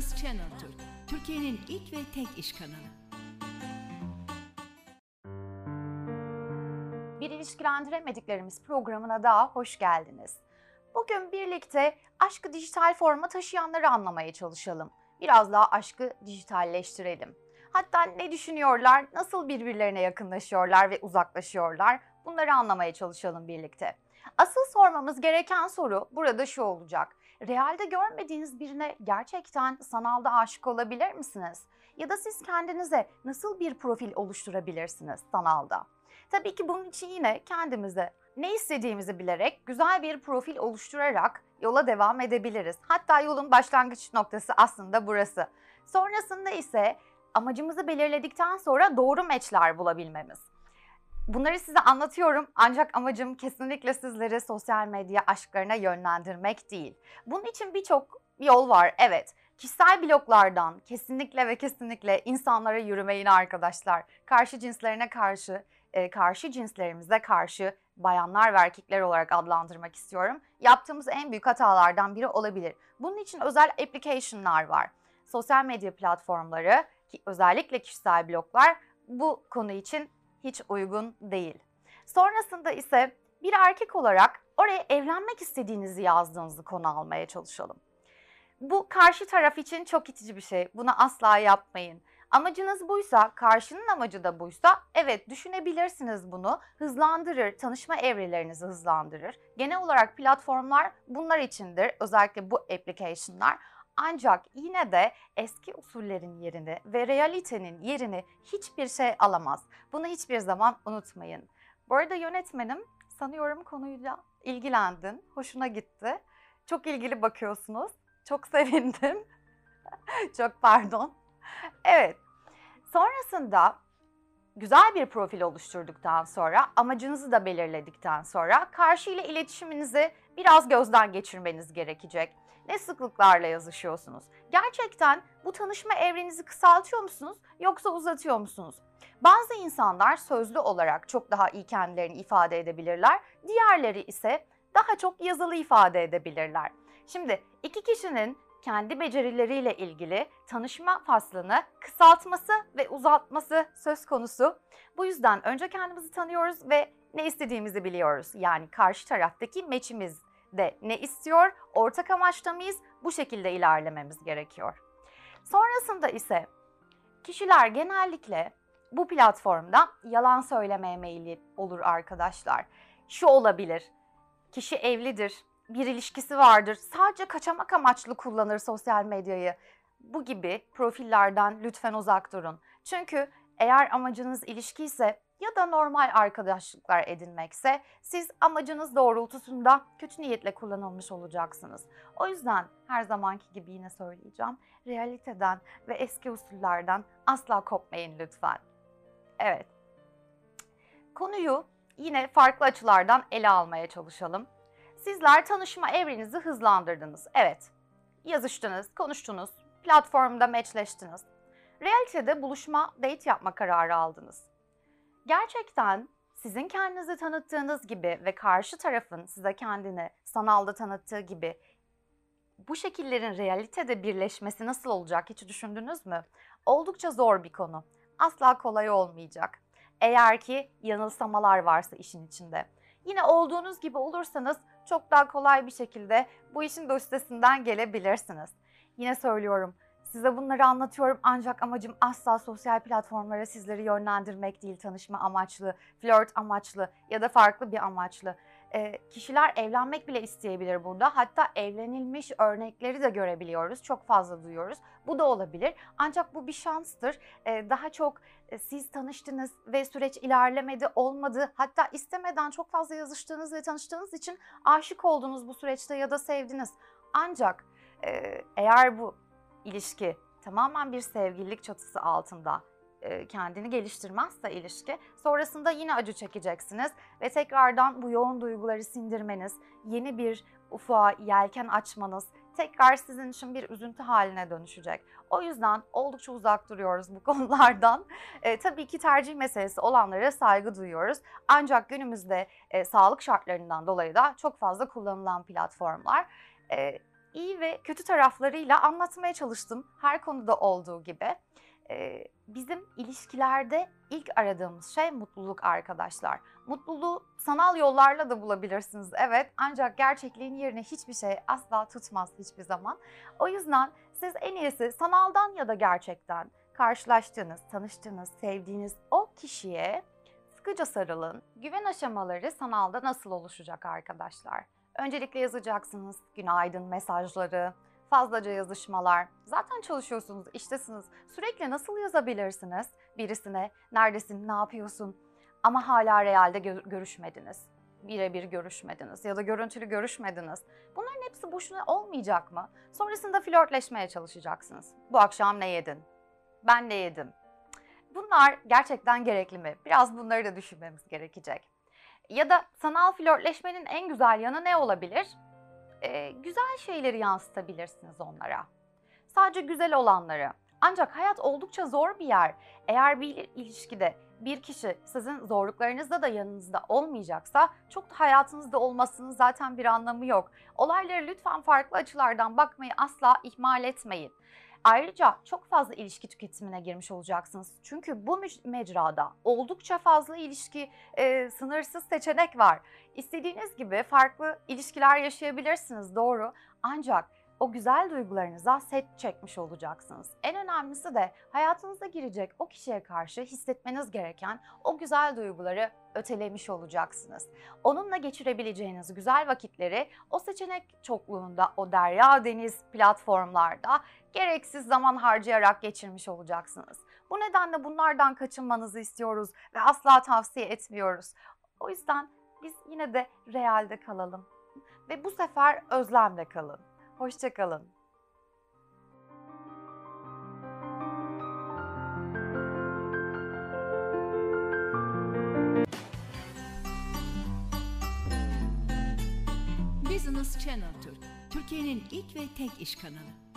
Ajans Channel Türk, Türkiye'nin ilk ve tek iş kanalı. Bir ilişkilendiremediklerimiz programına daha hoş geldiniz. Bugün birlikte aşkı dijital forma taşıyanları anlamaya çalışalım. Biraz daha aşkı dijitalleştirelim. Hatta ne düşünüyorlar, nasıl birbirlerine yakınlaşıyorlar ve uzaklaşıyorlar bunları anlamaya çalışalım birlikte. Asıl sormamız gereken soru burada şu olacak. Realde görmediğiniz birine gerçekten sanalda aşık olabilir misiniz? Ya da siz kendinize nasıl bir profil oluşturabilirsiniz sanalda? Tabii ki bunun için yine kendimize ne istediğimizi bilerek güzel bir profil oluşturarak yola devam edebiliriz. Hatta yolun başlangıç noktası aslında burası. Sonrasında ise amacımızı belirledikten sonra doğru meçler bulabilmemiz. Bunları size anlatıyorum ancak amacım kesinlikle sizleri sosyal medya aşklarına yönlendirmek değil. Bunun için birçok yol var evet. Kişisel bloklardan kesinlikle ve kesinlikle insanlara yürümeyin arkadaşlar. Karşı cinslerine karşı, e, karşı cinslerimize karşı bayanlar ve erkekler olarak adlandırmak istiyorum. Yaptığımız en büyük hatalardan biri olabilir. Bunun için özel application'lar var. Sosyal medya platformları, ki özellikle kişisel bloklar bu konu için hiç uygun değil. Sonrasında ise bir erkek olarak oraya evlenmek istediğinizi yazdığınızı konu almaya çalışalım. Bu karşı taraf için çok itici bir şey. Bunu asla yapmayın. Amacınız buysa, karşının amacı da buysa evet düşünebilirsiniz bunu. Hızlandırır, tanışma evrelerinizi hızlandırır. Genel olarak platformlar bunlar içindir. Özellikle bu application'lar. Ancak yine de eski usullerin yerini ve realitenin yerini hiçbir şey alamaz. Bunu hiçbir zaman unutmayın. Bu arada yönetmenim sanıyorum konuyla ilgilendin, hoşuna gitti. Çok ilgili bakıyorsunuz. Çok sevindim. Çok pardon. Evet. Sonrasında güzel bir profil oluşturduktan sonra, amacınızı da belirledikten sonra karşı ile iletişiminizi biraz gözden geçirmeniz gerekecek. Ne sıklıklarla yazışıyorsunuz? Gerçekten bu tanışma evrenizi kısaltıyor musunuz yoksa uzatıyor musunuz? Bazı insanlar sözlü olarak çok daha iyi kendilerini ifade edebilirler. Diğerleri ise daha çok yazılı ifade edebilirler. Şimdi iki kişinin kendi becerileriyle ilgili tanışma faslını kısaltması ve uzatması söz konusu. Bu yüzden önce kendimizi tanıyoruz ve ne istediğimizi biliyoruz. Yani karşı taraftaki meçimiz de ne istiyor, ortak amaçta mıyız? Bu şekilde ilerlememiz gerekiyor. Sonrasında ise kişiler genellikle bu platformda yalan söylemeye meyilli olur arkadaşlar. Şu olabilir, kişi evlidir, bir ilişkisi vardır, sadece kaçamak amaçlı kullanır sosyal medyayı. Bu gibi profillerden lütfen uzak durun. Çünkü eğer amacınız ilişki ise ya da normal arkadaşlıklar edinmekse siz amacınız doğrultusunda kötü niyetle kullanılmış olacaksınız. O yüzden her zamanki gibi yine söyleyeceğim. Realiteden ve eski usullerden asla kopmayın lütfen. Evet. Konuyu yine farklı açılardan ele almaya çalışalım. Sizler tanışma evrenizi hızlandırdınız. Evet. Yazıştınız, konuştunuz, platformda meçleştiniz. Realitede buluşma, date yapma kararı aldınız. Gerçekten sizin kendinizi tanıttığınız gibi ve karşı tarafın size kendini sanalda tanıttığı gibi bu şekillerin realitede birleşmesi nasıl olacak hiç düşündünüz mü? Oldukça zor bir konu. Asla kolay olmayacak. Eğer ki yanılsamalar varsa işin içinde. Yine olduğunuz gibi olursanız çok daha kolay bir şekilde bu işin de üstesinden gelebilirsiniz. Yine söylüyorum Size bunları anlatıyorum ancak amacım asla sosyal platformlara sizleri yönlendirmek değil, tanışma amaçlı, flört amaçlı ya da farklı bir amaçlı. E, kişiler evlenmek bile isteyebilir burada. Hatta evlenilmiş örnekleri de görebiliyoruz. Çok fazla duyuyoruz. Bu da olabilir. Ancak bu bir şanstır. E, daha çok e, siz tanıştınız ve süreç ilerlemedi, olmadı. Hatta istemeden çok fazla yazıştığınız ve tanıştığınız için aşık oldunuz bu süreçte ya da sevdiniz. Ancak e, eğer bu ilişki tamamen bir sevgililik çatısı altında e, kendini geliştirmezse ilişki sonrasında yine acı çekeceksiniz ve tekrardan bu yoğun duyguları sindirmeniz, yeni bir ufuğa yelken açmanız tekrar sizin için bir üzüntü haline dönüşecek. O yüzden oldukça uzak duruyoruz bu konulardan. E, tabii ki tercih meselesi olanlara saygı duyuyoruz. Ancak günümüzde e, sağlık şartlarından dolayı da çok fazla kullanılan platformlar. E, iyi ve kötü taraflarıyla anlatmaya çalıştım her konuda olduğu gibi. Bizim ilişkilerde ilk aradığımız şey mutluluk arkadaşlar. Mutluluğu sanal yollarla da bulabilirsiniz evet ancak gerçekliğin yerine hiçbir şey asla tutmaz hiçbir zaman. O yüzden siz en iyisi sanaldan ya da gerçekten karşılaştığınız, tanıştığınız, sevdiğiniz o kişiye sıkıca sarılın. Güven aşamaları sanalda nasıl oluşacak arkadaşlar? Öncelikle yazacaksınız günaydın mesajları, fazlaca yazışmalar. Zaten çalışıyorsunuz, iştesiniz. Sürekli nasıl yazabilirsiniz birisine? Neredesin, ne yapıyorsun? Ama hala realde gö- görüşmediniz. Birebir görüşmediniz ya da görüntülü görüşmediniz. Bunların hepsi boşuna olmayacak mı? Sonrasında flörtleşmeye çalışacaksınız. Bu akşam ne yedin? Ben ne yedim? Bunlar gerçekten gerekli mi? Biraz bunları da düşünmemiz gerekecek. Ya da sanal flörtleşmenin en güzel yanı ne olabilir? Ee, güzel şeyleri yansıtabilirsiniz onlara. Sadece güzel olanları. Ancak hayat oldukça zor bir yer. Eğer bir ilişkide bir kişi sizin zorluklarınızda da yanınızda olmayacaksa çok da hayatınızda olmasının zaten bir anlamı yok. Olaylara lütfen farklı açılardan bakmayı asla ihmal etmeyin. Ayrıca çok fazla ilişki tüketimine girmiş olacaksınız. Çünkü bu mecrada oldukça fazla ilişki, e, sınırsız seçenek var. İstediğiniz gibi farklı ilişkiler yaşayabilirsiniz doğru. Ancak o güzel duygularınıza set çekmiş olacaksınız. En önemlisi de hayatınıza girecek o kişiye karşı hissetmeniz gereken o güzel duyguları ötelemiş olacaksınız. Onunla geçirebileceğiniz güzel vakitleri o seçenek çokluğunda, o derya deniz platformlarda gereksiz zaman harcayarak geçirmiş olacaksınız. Bu nedenle bunlardan kaçınmanızı istiyoruz ve asla tavsiye etmiyoruz. O yüzden biz yine de realde kalalım ve bu sefer özlemde kalın. Hoşçakalın. Business Channel Türk, Türkiye'nin ilk ve tek iş kanalı.